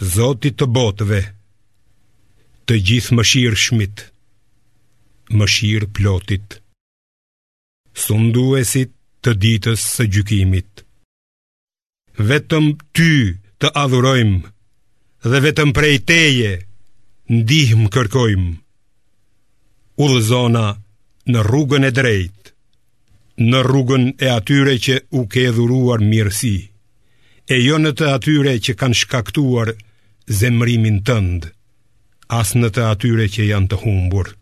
Zotit të botëve, të Gjithëmëshirshmit, Mëshirëplotit, sunduesit të ditës së gjykimit. Vetëm ty të adhurojmë dhe vetëm prej teje ndihmë kërkojmë. Udhëzona në rrugën e drejtë, në rrugën e atyre që u ke dhuruar mirësi, e jo në të atyre që kanë shkaktuar zemërimin tënd, as në të atyre që janë të humbur.